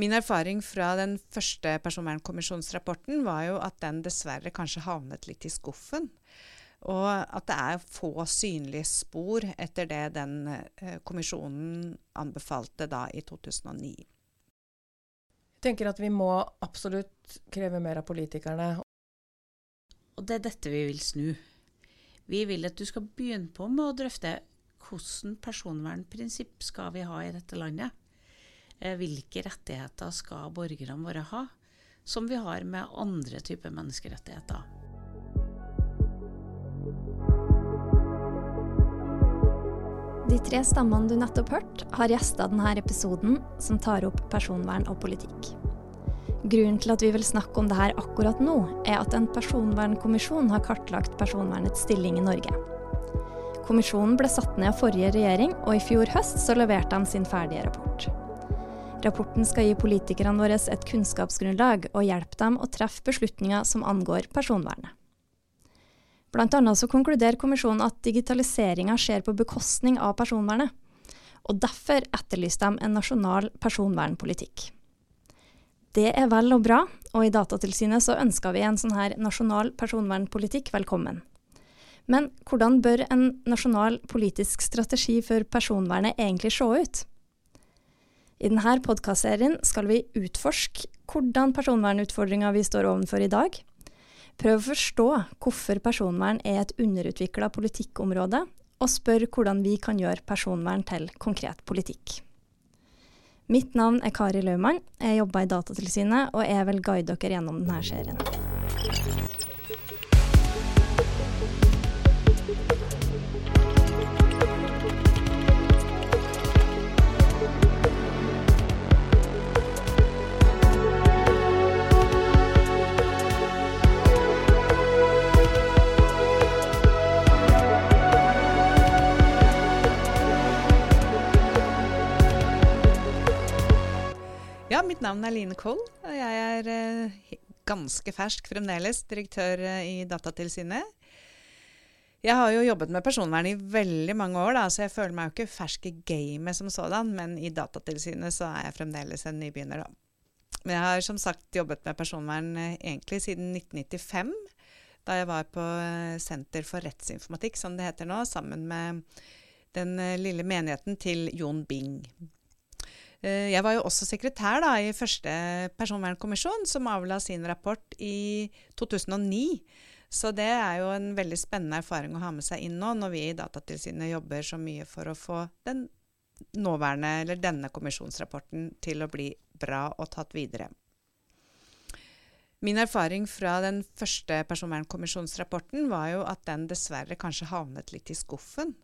Min erfaring fra den første personvernkommisjonsrapporten var jo at den dessverre kanskje havnet litt i skuffen. Og at det er få synlige spor etter det den eh, kommisjonen anbefalte da i 2009. Jeg tenker at vi må absolutt kreve mer av politikerne. Og det er dette vi vil snu. Vi vil at du skal begynne på med å drøfte hvordan personvernprinsipp skal vi ha i dette landet. Eh, hvilke rettigheter skal borgerne våre ha, som vi har med andre typer menneskerettigheter. De tre stammene du nettopp hørte, har gjesta denne episoden, som tar opp personvern og politikk. Grunnen til at vi vil snakke om det her akkurat nå, er at en personvernkommisjon har kartlagt personvernets stilling i Norge. Kommisjonen ble satt ned av forrige regjering, og i fjor høst så leverte de sin ferdige rapport. Rapporten skal gi politikerne våre et kunnskapsgrunnlag og hjelpe dem å treffe beslutninger som angår personvernet. Blant annet så konkluderer kommisjonen at digitaliseringa skjer på bekostning av personvernet, og derfor etterlyser de en nasjonal personvernpolitikk. Det er vel og bra, og i Datatilsynet så ønsker vi en sånn her nasjonal personvernpolitikk velkommen. Men hvordan bør en nasjonal politisk strategi for personvernet egentlig se ut? I denne podkastserien skal vi utforske hvordan personvernutfordringa vi står overfor i dag. Prøve å forstå hvorfor personvern er et underutvikla politikkområde, og spørre hvordan vi kan gjøre personvern til konkret politikk. Mitt navn er Kari Laumann, jeg jobber i Datatilsynet og jeg vil guide dere gjennom denne serien. Mitt navn er Line Koll, og jeg er eh, ganske fersk fremdeles direktør eh, i Datatilsynet. Jeg har jo jobbet med personvern i veldig mange år, da, så jeg føler meg jo ikke fersk i gamet som sådan, men i Datatilsynet så er jeg fremdeles en nybegynner, da. Men jeg har som sagt jobbet med personvern eh, egentlig siden 1995, da jeg var på Senter for rettsinformatikk, som det heter nå, sammen med den lille menigheten til Jon Bing. Eh, Jeg var jo også sekretær da, i første personvernkommisjon, som avla sin rapport i 2009. Så det er jo en veldig spennende erfaring å ha med seg inn nå, når vi i Datatilsynet jobber så mye for å få den nåværende, eller denne kommisjonsrapporten til å bli bra og tatt videre. Min erfaring fra den første personvernkommisjonsrapporten var jo at den dessverre kanskje havnet litt i skuffen.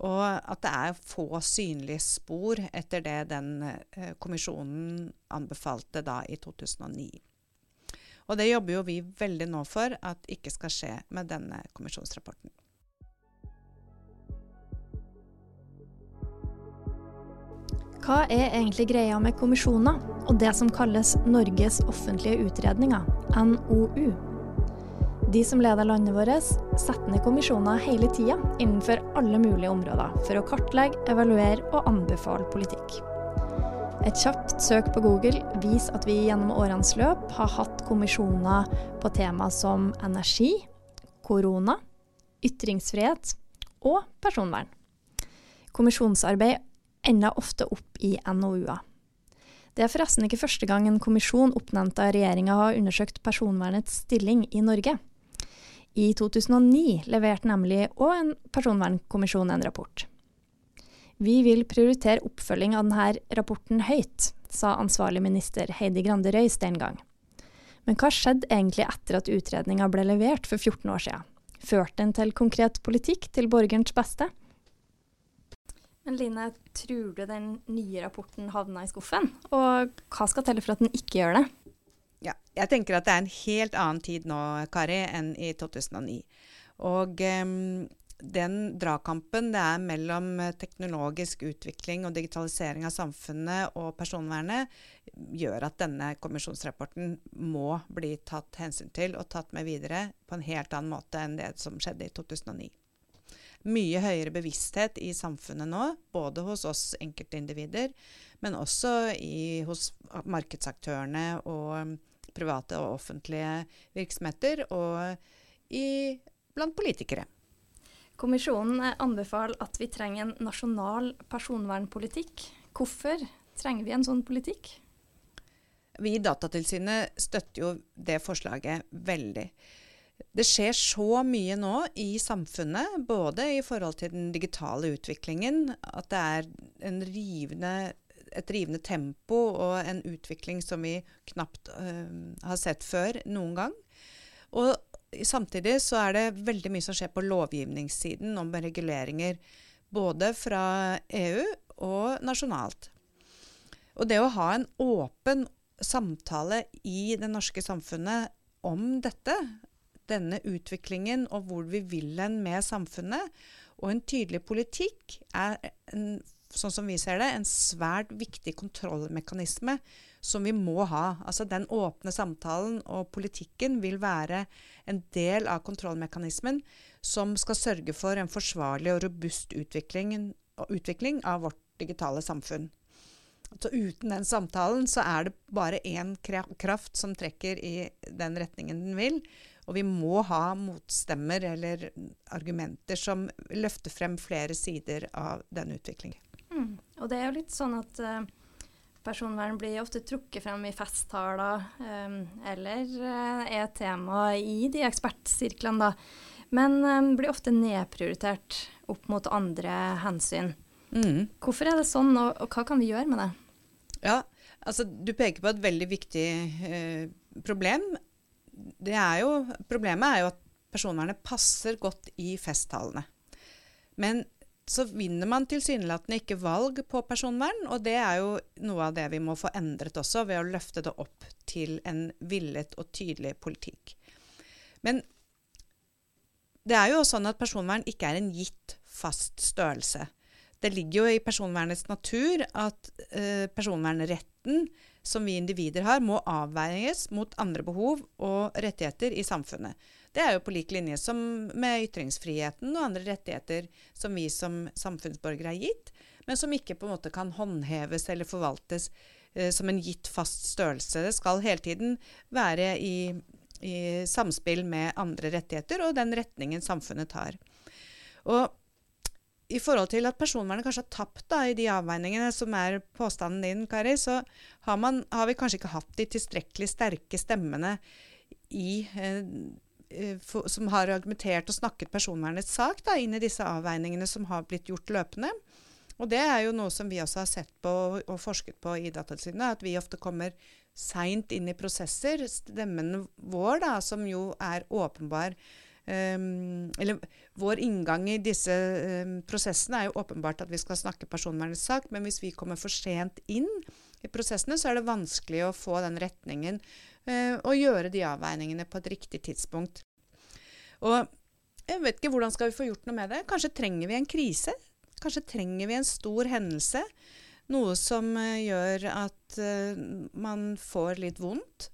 Og at det er få synlige spor etter det den eh, kommisjonen anbefalte da i 2009. Og det jobber jo vi veldig nå for at ikke skal skje med denne kommisjonsrapporten. Hva er egentlig greia med kommisjoner og det som kalles Norges offentlige utredninger, NOU? De som leder landet vårt, setter ned kommisjoner hele tida innenfor alle mulige områder for å kartlegge, evaluere og anbefale politikk. Et kjapt søk på Google viser at vi gjennom årenes løp har hatt kommisjoner på tema som energi, korona, ytringsfrihet og personvern. Kommisjonsarbeid ender ofte opp i NOU-er. Det er forresten ikke første gang en kommisjon oppnevnt av regjeringa har undersøkt personvernets stilling i Norge. I 2009 leverte nemlig òg en personvernkommisjon en rapport. Vi vil prioritere oppfølging av denne rapporten høyt, sa ansvarlig minister Heidi Grande Røys den gang. Men hva skjedde egentlig etter at utredninga ble levert for 14 år siden? Førte den til konkret politikk til borgerens beste? Men Line, tror du den nye rapporten havna i skuffen? Og hva skal telle for at den ikke gjør det? Jeg tenker at det er en helt annen tid nå, Kari, enn i 2009. Og um, den dragkampen det er mellom eh, teknologisk utvikling og digitalisering av samfunnet og personvernet, gjør at denne kommisjonsrapporten må bli tatt hensyn til og tatt med videre på en helt annen måte enn det som skjedde i 2009. Mye høyere bevissthet i samfunnet nå, både hos oss enkeltindivider, men også i, hos markedsaktørene og private og offentlige virksomheter, og i, blant politikere. Kommisjonen anbefaler at vi trenger en nasjonal personvernpolitikk. Hvorfor trenger vi en sånn politikk? Vi i Datatilsynet støtter jo det forslaget veldig. Det skjer så mye nå i samfunnet, både i forhold til den digitale utviklingen, at det er en rivende, et rivende tempo og en utvikling som vi knapt uh, har sett før noen gang. Og samtidig så er det veldig mye som skjer på lovgivningssiden om reguleringer. Både fra EU og nasjonalt. Og det å ha en åpen samtale i det norske samfunnet om dette, denne utviklingen og hvor vi vil hen med samfunnet, og en tydelig politikk, er en, sånn som vi ser det, en svært viktig kontrollmekanisme som vi må ha. Altså Den åpne samtalen og politikken vil være en del av kontrollmekanismen som skal sørge for en forsvarlig og robust utvikling, utvikling av vårt digitale samfunn. Så uten den samtalen så er det bare én kraft som trekker i den retningen den vil. Og vi må ha motstemmer eller argumenter som løfter frem flere sider av den utviklingen. Og det er jo litt sånn at uh, Personvern blir ofte trukket frem i festtaler um, eller uh, er tema i de ekspertsirklene, da. Men um, blir ofte nedprioritert opp mot andre hensyn. Mm. Hvorfor er det sånn, og, og, hva kan vi gjøre med det? Ja, altså Du peker på et veldig viktig eh, problem. Det er jo, problemet er jo at personvernet passer godt i festtalene. Men så vinner man tilsynelatende ikke valg på personvern, og det er jo noe av det vi må få endret også, ved å løfte det opp til en villet og tydelig politikk. Men det er jo sånn at personvern ikke er en gitt fast størrelse. Det ligger jo i personvernets natur at eh, personvernretten som vi individer har, må avveies mot andre behov og rettigheter i samfunnet. Det er jo på lik linje som med ytringsfriheten og andre rettigheter som vi som samfunnsborgere er gitt, men som ikke på en måte kan håndheves eller forvaltes eh, som en gitt fast størrelse. Det skal hele tiden være i, i samspill med andre rettigheter og den retningen samfunnet tar. Og i forhold til at personvernet kanskje har tapt da, i de avveiningene som er påstanden din, Kari, så har, man, har vi kanskje ikke hatt de tilstrekkelig sterke stemmene i eh, for, som har argumentert og snakket personvernets sak da, inn i disse avveiningene som har blitt gjort løpende. Og det er jo noe som vi også har sett på og forsket på i Datatilsynet, at vi ofte kommer seint inn i prosesser. Stemmen vår, da, som jo er åpenbar um, Eller vår inngang i disse um, prosessene er jo åpenbart at vi skal snakke personvernets sak, men hvis vi kommer for sent inn i prosessene, så er det vanskelig å få den retningen Eh, og gjøre de avveiningene på et riktig tidspunkt. Og jeg vet ikke hvordan skal vi få gjort noe med det. Kanskje trenger vi en krise? Kanskje trenger vi en stor hendelse? Noe som uh, gjør at uh, man får litt vondt.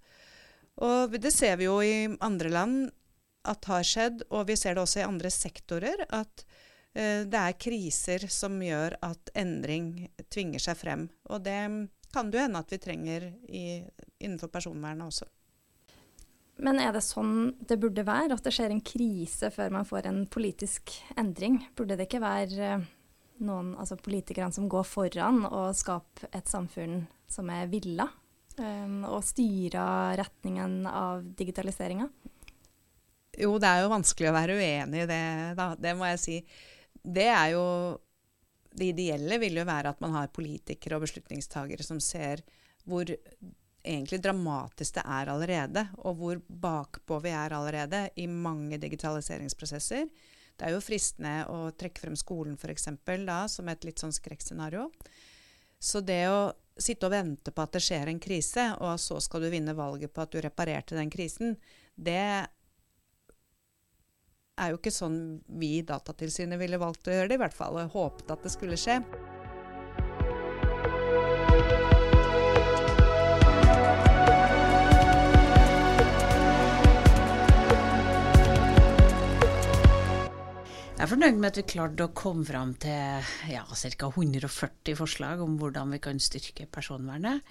Og det ser vi jo i andre land at har skjedd, og vi ser det også i andre sektorer, at det er kriser som gjør at endring tvinger seg frem. Og det kan det jo hende at vi trenger i, innenfor personvernet også. Men er det sånn det burde være, at det skjer en krise før man får en politisk endring? Burde det ikke være eh, noen, altså politikerne som går foran og skaper et samfunn som er villa, um, og styrer retningen av digitaliseringa? Jo, det er jo vanskelig å være uenig i det, da. Det må jeg si. Det er jo det ideelle vil jo være at man har politikere og beslutningstagere som ser hvor egentlig dramatisk det er allerede, og hvor bakpå vi er allerede i mange digitaliseringsprosesser. Det er jo fristende å trekke frem skolen f.eks. da, som et litt sånn skrekkscenario. Så det å sitte og vente på at det skjer en krise, og så skal du vinne valget på at du reparerte den krisen, det er jo ikke sånn vi i Datatilsynet ville valgt å gjøre det, i hvert fall. Håpet at det skulle skje. Jeg er fornøyd med at vi klarte å komme fram til ja, ca. 140 forslag om hvordan vi kan styrke personvernet.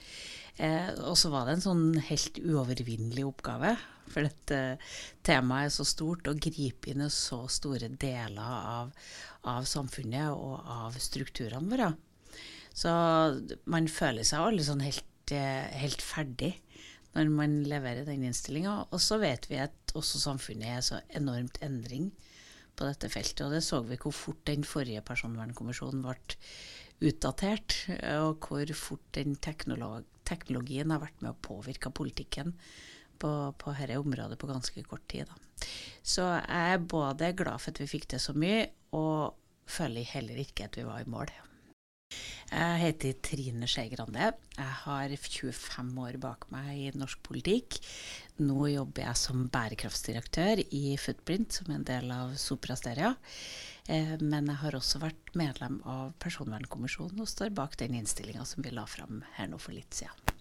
Eh, og så var det en sånn helt uovervinnelig oppgave. For dette temaet er så stort og griper inn i så store deler av, av samfunnet og av strukturene våre. Så man føler seg alle sånn helt, eh, helt ferdig når man leverer den innstillinga. Og så vet vi at også samfunnet er så enormt endring på dette feltet. Og det så vi hvor fort den forrige personvernkommisjonen ble utdatert, og hvor fort den teknologien har vært med å påvirke politikken på, på dette området på ganske kort tid. Da. Så jeg er både glad for at vi fikk til så mye, og føler heller ikke at vi var i mål. Jeg heter Trine Skei Grande. Jeg har 25 år bak meg i norsk politikk. Nå jobber jeg som bærekraftsdirektør i Footprint, som er en del av Sopra Steria. men jeg har også vært medlem av Personvernkommisjonen og står bak den innstillinga som vi la fram her nå for litt siden.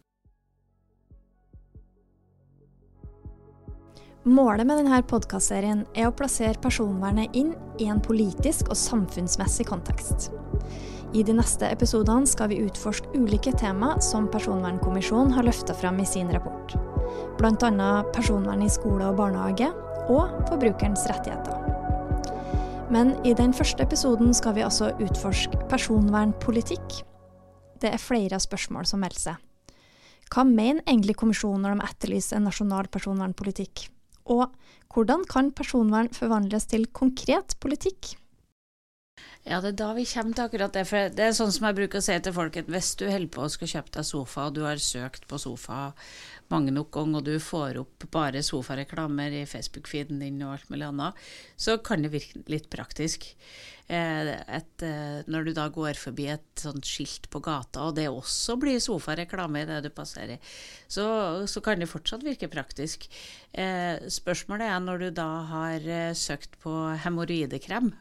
Målet med denne podkastserien er å plassere personvernet inn i en politisk og samfunnsmessig kontekst. I de neste episodene skal vi utforske ulike tema som Personvernkommisjonen har løfta fram i sin rapport. Bl.a. personvern i skole og barnehage, og forbrukerens rettigheter. Men i den første episoden skal vi altså utforske personvernpolitikk. Det er flere spørsmål som melder seg. Hva mener egentlig kommisjonen når de etterlyser en nasjonal personvernpolitikk? Og hvordan kan personvern forvandles til konkret politikk? Ja, det er da vi kommer til akkurat det. For det er sånn som jeg bruker å si til folk, at hvis du holder på å skal kjøpe deg sofa, og du har søkt på sofa mange nok ganger, og du får opp bare sofareklamer i Facebook-feeden din og alt mulig annet, så kan det virke litt praktisk. Eh, et, eh, når du da går forbi et sånt skilt på gata, og det også blir sofareklame det du passerer, så, så, kan det fortsatt virke praktisk. Eh, spørsmålet er når du da har søkt på hemoroidekrem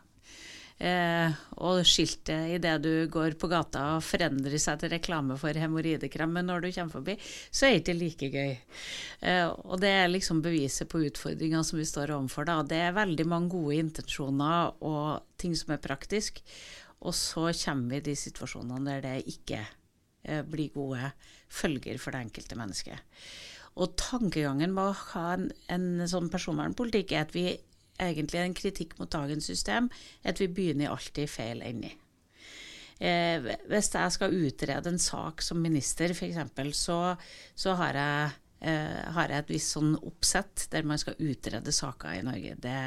Eh, og skiltet idet du går på gata og forandrer seg til reklame for hemoroidekrem, når du kommer forbi, så er det ikke like gøy. Eh, og det er liksom beviset på utfordringa som vi står overfor. Da. Det er veldig mange gode intensjoner og ting som er praktisk, og så kommer vi i de situasjonene der det ikke eh, blir gode følger for det enkelte mennesket. Og tankegangen med å ha en, en sånn personvernpolitikk er at vi egentlig en kritikk mot dagens system, at vi begynner alltid i feil ende. Eh, hvis jeg skal utrede en sak som minister, f.eks., så, så har jeg eh, har jeg et visst sånn oppsett der man skal utrede saker i Norge. Det,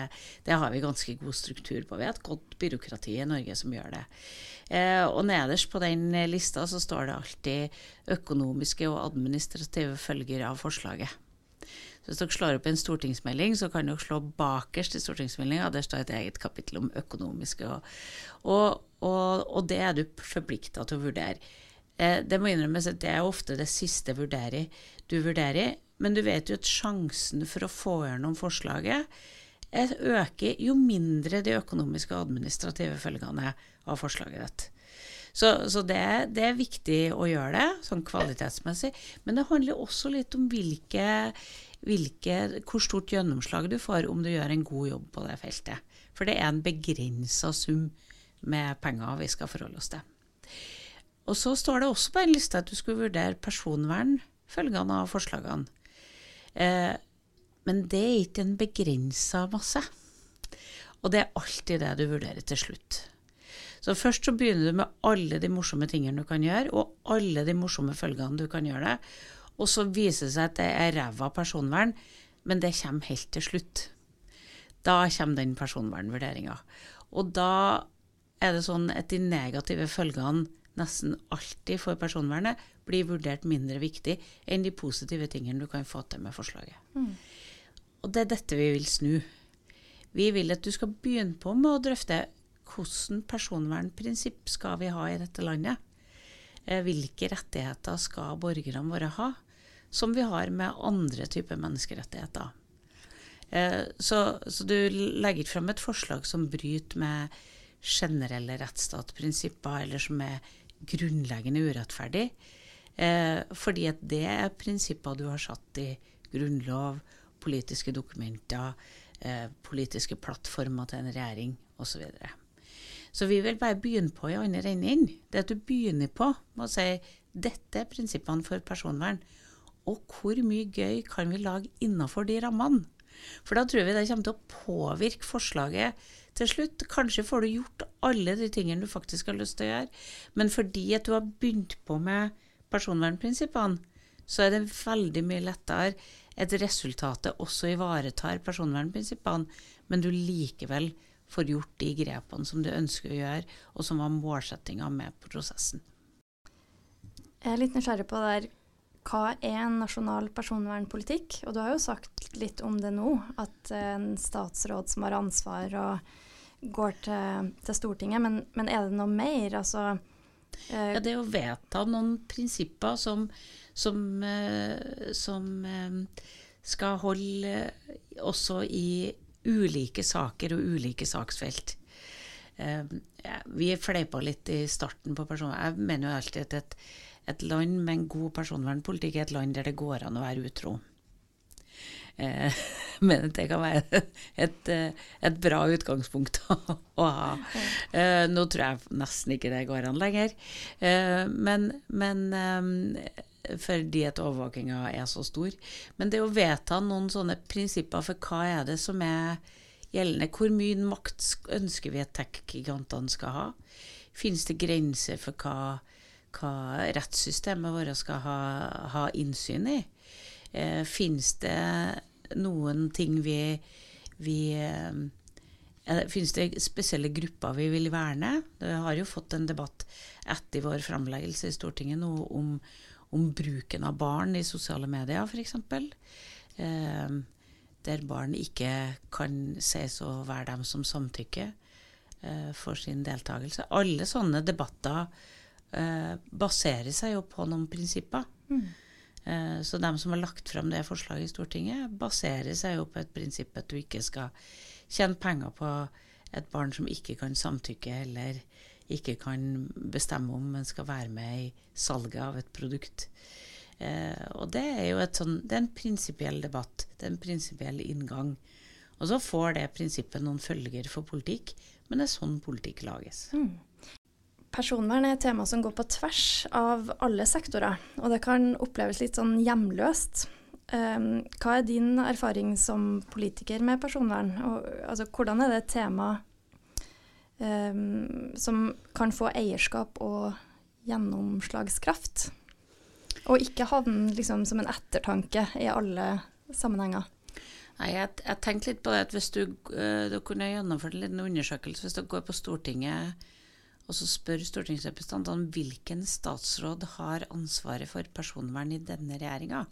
det, har vi ganske god struktur på. Vi har et godt byråkrati i Norge som gjør det. Eh, og nederst på den lista så står det alltid økonomiske og administrative følger av forslaget. Hvis dere slår opp en stortingsmelding, så kan dere slå bakerst i stortingsmeldinga. Der står et eget kapittel om økonomiske. Og, og, og, og det er du forplikta til å vurdere. Eh, det må innrømmes at det er ofte det siste vurderer, du vurderer. Men du vet jo at sjansen for å få gjennom forslaget øker jo mindre de økonomiske og administrative følgene av forslaget ditt. Så, så det, det, er viktig å gjøre det, sånn kvalitetsmessig. Men det handler også litt om hvilke hvilke, hvor stort gjennomslag du får om du gjør en god jobb på det feltet. For det er en begrensa sum med penger vi skal forholde oss til. Og så står det også på en liste at du skulle vurdere personvernfølgene av forslagene. Eh, men det er ikke en begrensa masse. Og det er alltid det du vurderer til slutt. Så først så begynner du med alle de morsomme tingene du kan gjøre, og alle de morsomme følgene du kan gjøre det. Og så viser det seg at det er ræva personvern, men det kommer helt til slutt. Da kommer den personvernvurderinga. Og da er det sånn at de negative følgene nesten alltid for personvernet blir vurdert mindre viktig enn de positive tingene du kan få til med forslaget. Mm. Og det er dette vi vil snu. Vi vil at du skal begynne på med å drøfte hvordan personvernprinsipp skal vi ha i dette landet. Eh, hvilke rettigheter skal borgerne våre ha? Som vi har med andre typer menneskerettigheter. Eh, så, så, du legger ikke fram et forslag som bryter med generelle rettsstatsprinsipper, eller som er grunnleggende urettferdig. Eh, fordi at det er prinsipper du har satt i grunnlov, politiske dokumenter, eh, politiske plattformer til en regjering osv. Så, så vi vil bare begynne på i andre enden. Det at du begynner på med å si dette er prinsippene for personvern. Og hvor mye gøy kan vi lage innafor de rammene? For da tror vi det kommer til å påvirke forslaget til slutt. Kanskje får du gjort alle de tingene du faktisk har lyst til å gjøre, men fordi at du har begynt på med personvernprinsippene, så er det veldig mye lettere at resultatet også ivaretar personvernprinsippene, men du likevel får gjort de grepene som du ønsker å gjøre, og som var målsettinga med prosessen. Jeg er litt nysgjerrig på det der hva er en nasjonal personvernpolitikk? Og du har jo sagt litt om det nå, at en statsråd som har ansvar og går til, til Stortinget, men, men, er det noe mer? Altså eh, Ja, det å vedta noen prinsipper som, som, eh, som eh, skal holde også i ulike saker og ulike saksfelt. Eh, vi fleipa litt i starten på personvern. Jeg mener jo alltid at et et land med en god personvernpolitikk er et land der det går an å være utro. Eh, men det kan være et, et bra utgangspunkt å ha. Eh, nå tror jeg nesten ikke det går an lenger. Eh, men, men eh, fordi at overvåkinga er så stor. Men det å vedta noen sånne prinsipper for hva er det som er gjeldende, hvor mye makt ønsker vi at tech-gigantene skal ha? Finnes det grenser for hva hva rettssystemet vårt skal ha, ha innsyn i. Eh, Fins det noen ting vi, vi eh, Fins det spesielle grupper vi vil verne? Vi har jo fått en debatt etter vår framleggelse i Stortinget nå om, om, bruken av barn i sosiale medier, f.eks. Eh, der barn ikke kan sies å være dem som samtykker eh, for sin deltakelse. Alle sånne debatter eh, baserer seg jo på noen prinsipper. Mm. Eh, så de som har lagt fram det forslaget i Stortinget, baserer seg jo på et prinsipp at du ikke skal tjene penger på et barn som ikke kan samtykke eller ikke kan bestemme om en skal være med i salget av et produkt. Eh, og det er jo sånn, det er en prinsipiell debatt. Det er en prinsipiell inngang. Og så får det prinsippet noen følger for politikk, men det er sånn politikk lages. Mm. Personvern er et tema som går på tvers av alle sektorer, og det kan oppleves litt sånn hjemløst. Um, hva er din erfaring som politiker med personvern? Og, altså, hvordan er det et tema um, som kan få eierskap og gjennomslagskraft? Og ikke havne liksom, som en ettertanke i alle sammenhenger? Nei, jeg, jeg tenkte litt på det at hvis du, uh, du kunne gjennomført en liten undersøkelse hvis du går på Stortinget og så spør stortingsrepresentantene hvilken statsråd har ansvaret for personvern i denne regjeringa,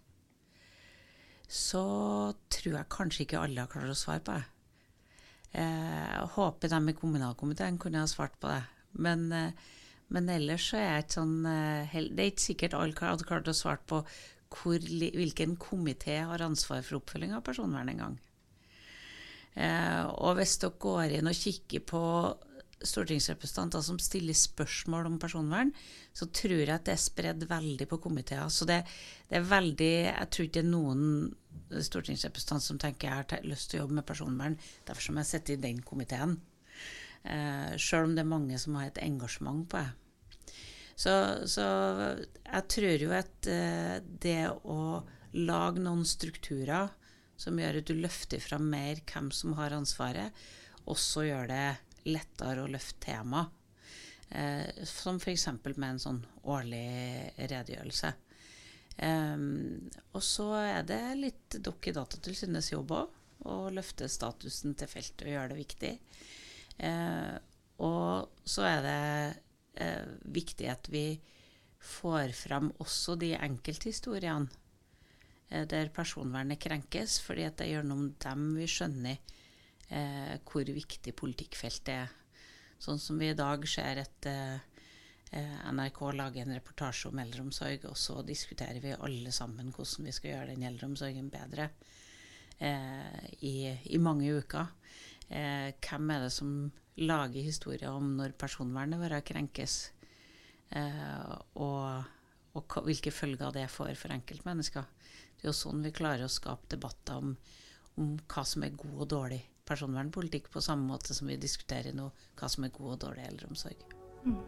så tror jeg kanskje ikke alle har klart å svare på det. Eh, jeg håper de i kommunalkomiteen kunne ha svart på det. Men, eh, men ellers så er det sånn eh, Det er ikke sikkert alle hadde klart å svare på hvor, hvilken komité har ansvar for oppfølging av personvern en gang. Og hvis dere går inn og kikker på stortingsrepresentanter som stiller spørsmål om personvern, så tror jeg at det er spredd veldig på komiteer. Så det, det, er veldig Jeg tror ikke det er noen stortingsrepresentant som tenker jeg har lyst til å jobbe med personvern, derfor som jeg sitte i den komiteen. Eh, Sjøl om det er mange som har et engasjement på det. Så, så jeg tror jo at eh, det å lage noen strukturer som gjør at du løfter fram mer hvem som har ansvaret, også gjør det lettere å løfte tema. Eh, som f.eks. med en sånn årlig redegjørelse. Um, og så er det litt dere i Datatilsynets jobb òg, å løfte statusen til feltet og gjøre det viktig. Uh, og så er det uh, viktig at vi får fram også de enkelthistoriene uh, der personvernet krenkes, fordi at det er gjennom dem vi skjønner eh, hvor viktig politikkfeltet er. Sånn som vi i dag ser at eh, NRK lager en reportasje om eldreomsorg, og så diskuterer vi alle sammen hvordan vi skal gjøre den eldreomsorgen bedre eh, i, i, mange uker. Eh, hvem er det som lager historier om når personvernet vårt krenkes? Eh, og, og hvilke følger det får for enkeltmennesker. Det er jo sånn vi klarer å skape debatter om, om hva som er god og dårlig personvernpolitikk på samme måte som vi diskuterer nå hva som er god og dårlig eldreomsorg. Mm.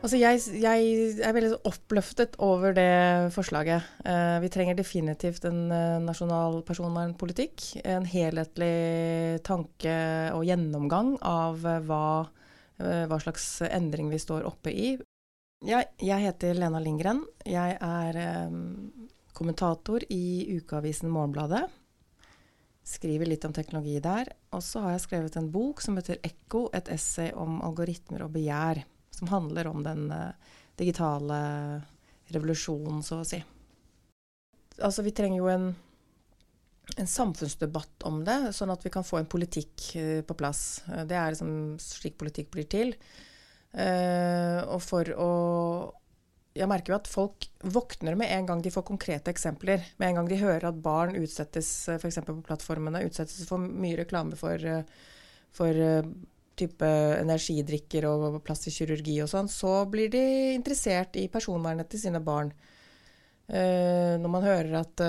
Altså jeg, jeg, er veldig oppløftet over det forslaget. Eh, vi trenger definitivt en uh, nasjonal personvernpolitikk. En helhetlig tanke og gjennomgang av uh, hva, hva, slags endring vi står oppe i. Jeg, jeg heter Lena Lindgren. Jeg er um, kommentator i ukeavisen Morgenbladet. Skriver litt om teknologi der. Og så har jeg skrevet en bok som heter Ekko, et essay om algoritmer og begjær som handler om den uh, digitale revolusjonen, så å si. Altså, vi trenger jo en, en samfunnsdebatt om det, sånn at vi kan få en politikk uh, på plass. Uh, det er liksom slik politikk blir til. og for å jeg merker jo at folk våkner med en gang de får konkrete eksempler. Med en gang de hører at barn utsettes f.eks. på plattformene, utsettes for mye reklame for, for type energidrikker og plastisk kirurgi og sånn, så blir de interessert i personvernet til sine barn. Når man hører at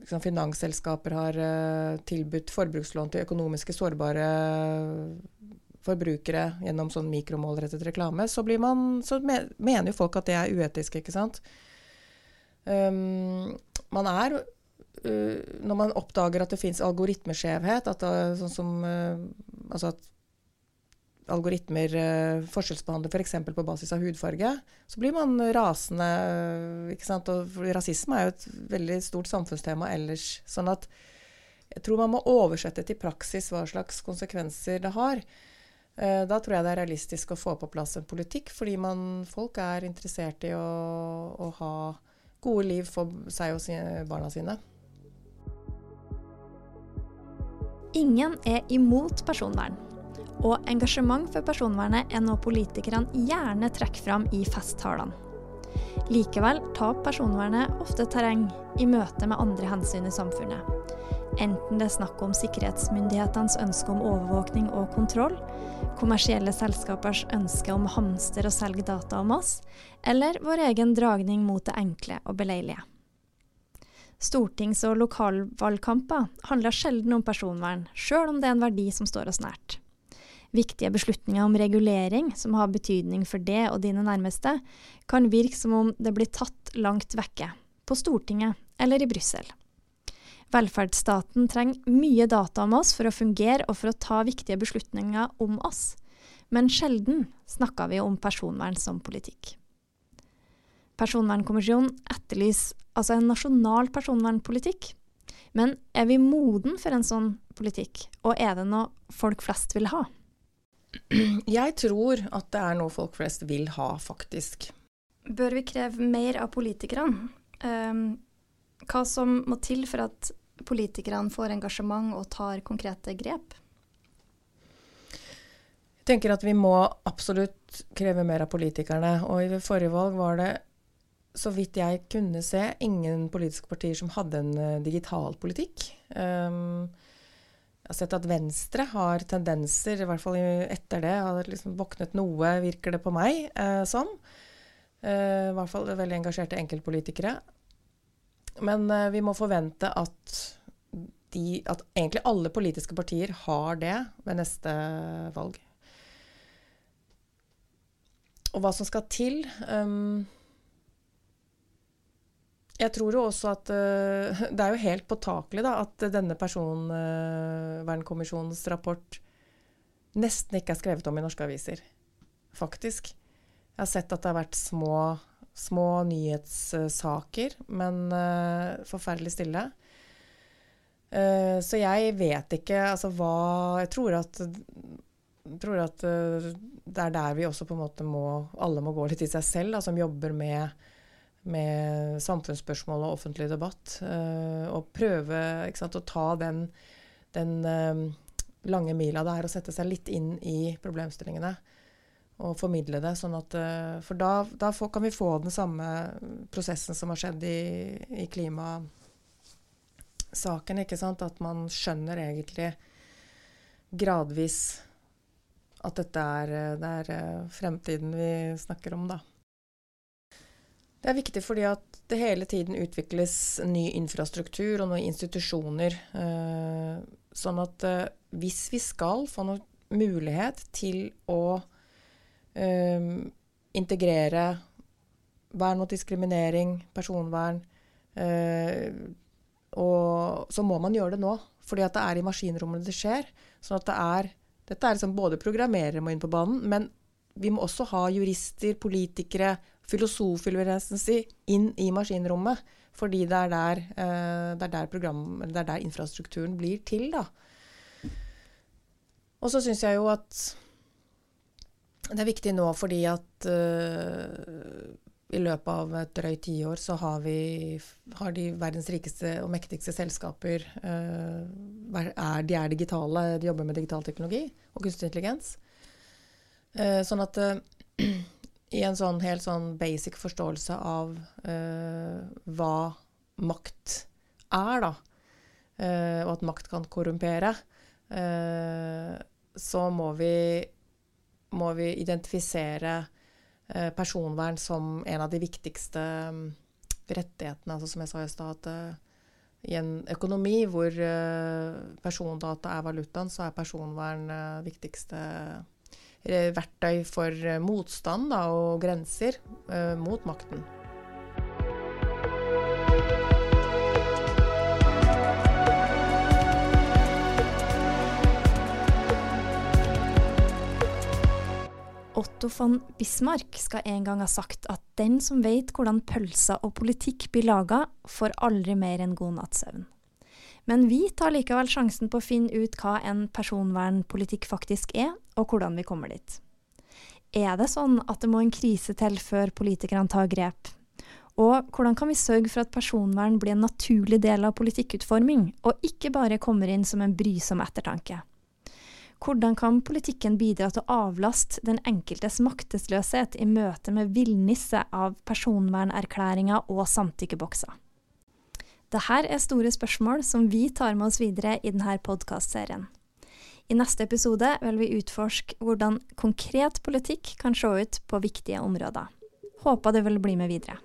liksom finansselskaper har uh, tilbudt forbrukslån til økonomiske sårbare forbrukere gjennom sånn mikromålrettet reklame, så, man, så mener jo folk at det er uetisk, ikke sant. Um, man er når man oppdager at det fins algoritmeskjevhet, at det, sånn som altså at algoritmer uh, forskjellsbehandler f.eks. For på basis av hudfarge, så blir man rasende. Eh, ikke sant? Og rasisme er jo et veldig stort samfunnstema ellers. Sånn at jeg tror man må oversette til praksis hva slags konsekvenser det har. Uh, da tror jeg det er realistisk å få på plass en politikk, fordi man, folk er interessert i å, å ha gode liv for seg og sine, barna sine. Ingen er imot personvern. Og engasjement for personvernet er noe politikerne gjerne trekker fram i festtalene. Likevel tar personvernet ofte terreng i møte med andre hensyn i samfunnet. Enten det er snakk om sikkerhetsmyndighetenes ønske om overvåkning og kontroll, kommersielle selskapers ønske om hamster og selge data om oss, eller vår egen dragning mot det enkle og beleilige. Stortings- og lokalvalgkamper handler sjelden om personvern, sjøl om det er en verdi som står oss nært. Viktige beslutninger om regulering, som har betydning for det og dine nærmeste, kan virke som om det blir tatt langt vekke, på Stortinget eller i Brussel. Velferdsstaten trenger mye data om oss for å fungere og for å ta viktige beslutninger om oss, men sjelden snakker vi om personvern som politikk. Personvernkommisjonen etterlyser altså en nasjonal personvernpolitikk. Men er vi moden for en sånn politikk, og er det noe folk flest vil ha? Jeg tror at det er noe folk flest vil ha, faktisk. Bør vi kreve mer av politikerne? Um, hva som må til for at politikerne får engasjement og tar konkrete grep? Jeg tenker at vi må absolutt kreve mer av politikerne. Og i forrige valg var det så vidt jeg kunne se, ingen politiske partier som hadde en uh, digital politikk. Um, jeg har sett at Venstre har tendenser, i hvert fall etter det, har liksom våknet noe, virker det på meg eh, som. Eh, I hvert fall veldig engasjerte enkeltpolitikere. Men vi må forvente at, de, at egentlig alle politiske partier har det ved neste valg. Og hva som skal til um, jeg tror jo også at uh, Det er jo helt påtakelig da, at denne personvernkommisjonens uh, rapport nesten ikke er skrevet om i norske aviser. Faktisk. Jeg har sett at det har vært små, små nyhetssaker, men uh, forferdelig stille. Så jeg vet ikke altså hva Jeg tror at, tror at det er der vi også på en måte må Alle må gå litt i seg selv, da, som jobber med med samfunnsspørsmål og offentlig debatt. Uh, og prøve sant, å ta den, den uh, lange mila det er å sette seg litt inn i problemstillingene. Og formidle det. Sånn at, uh, for da, da får, kan vi få den samme prosessen som har skjedd i, i klimasaken. Ikke sant? At man skjønner egentlig gradvis at dette er, det er eh, fremtiden vi snakker om, da. Det er viktig fordi at det hele tiden utvikles ny infrastruktur og nye institusjoner. Eh, sånn at eh, hvis vi skal få noen mulighet til å eh, integrere vern mot diskriminering, personvern, og så må man gjøre det nå. Fordi at det er i maskinrommene det skjer. sånn at det er dette er liksom både programmerere må inn på banen, men vi må også ha jurister, politikere, filosofer vil jeg si, inn i maskinrommet. Fordi det er der, eh, det er der, program, det er der infrastrukturen blir til, da. Og så syns jeg jo at det er viktig nå fordi at uh, i løpet av et drøyt tiår så har vi har de verdens rikeste og mektigste selskaper uh, er, De er digitale, de jobber med digital teknologi og kunstig intelligens. Uh, sånn at i en sånn helt sånn basic forståelse av hva makt er, da, og at makt kan korrumpere, så må vi, må vi identifisere personvern som en av de viktigste mm, rettighetene. Altså som jeg sa i stad, at uh, i en økonomi hvor uh, persondata er valutaen, så er personvern uh, viktigste verktøy for motstand da, og grenser mot makten. Otto von Bismarck skal en gang ha sagt at den som vet hvordan pølser og politikk blir laga, får aldri mer enn god natts søvn. Men vi tar likevel sjansen på å finne ut hva en personvernpolitikk faktisk er, og hvordan vi kommer dit. Er det sånn at det må en krise til før politikerne tar grep? Og hvordan kan vi sørge for at personvern blir en naturlig del av politikkutforming, og ikke bare kommer inn som en brysom ettertanke? Hvordan kan politikken bidra til å avlaste den enkeltes maktesløshet i møte med villnisset av personvernerklæringer og samtykkebokser? Dette er store spørsmål som vi tar med oss videre i denne podkastserien. I neste episode vil vi utforske hvordan konkret politikk kan se ut på viktige områder. Håper du vil bli med videre.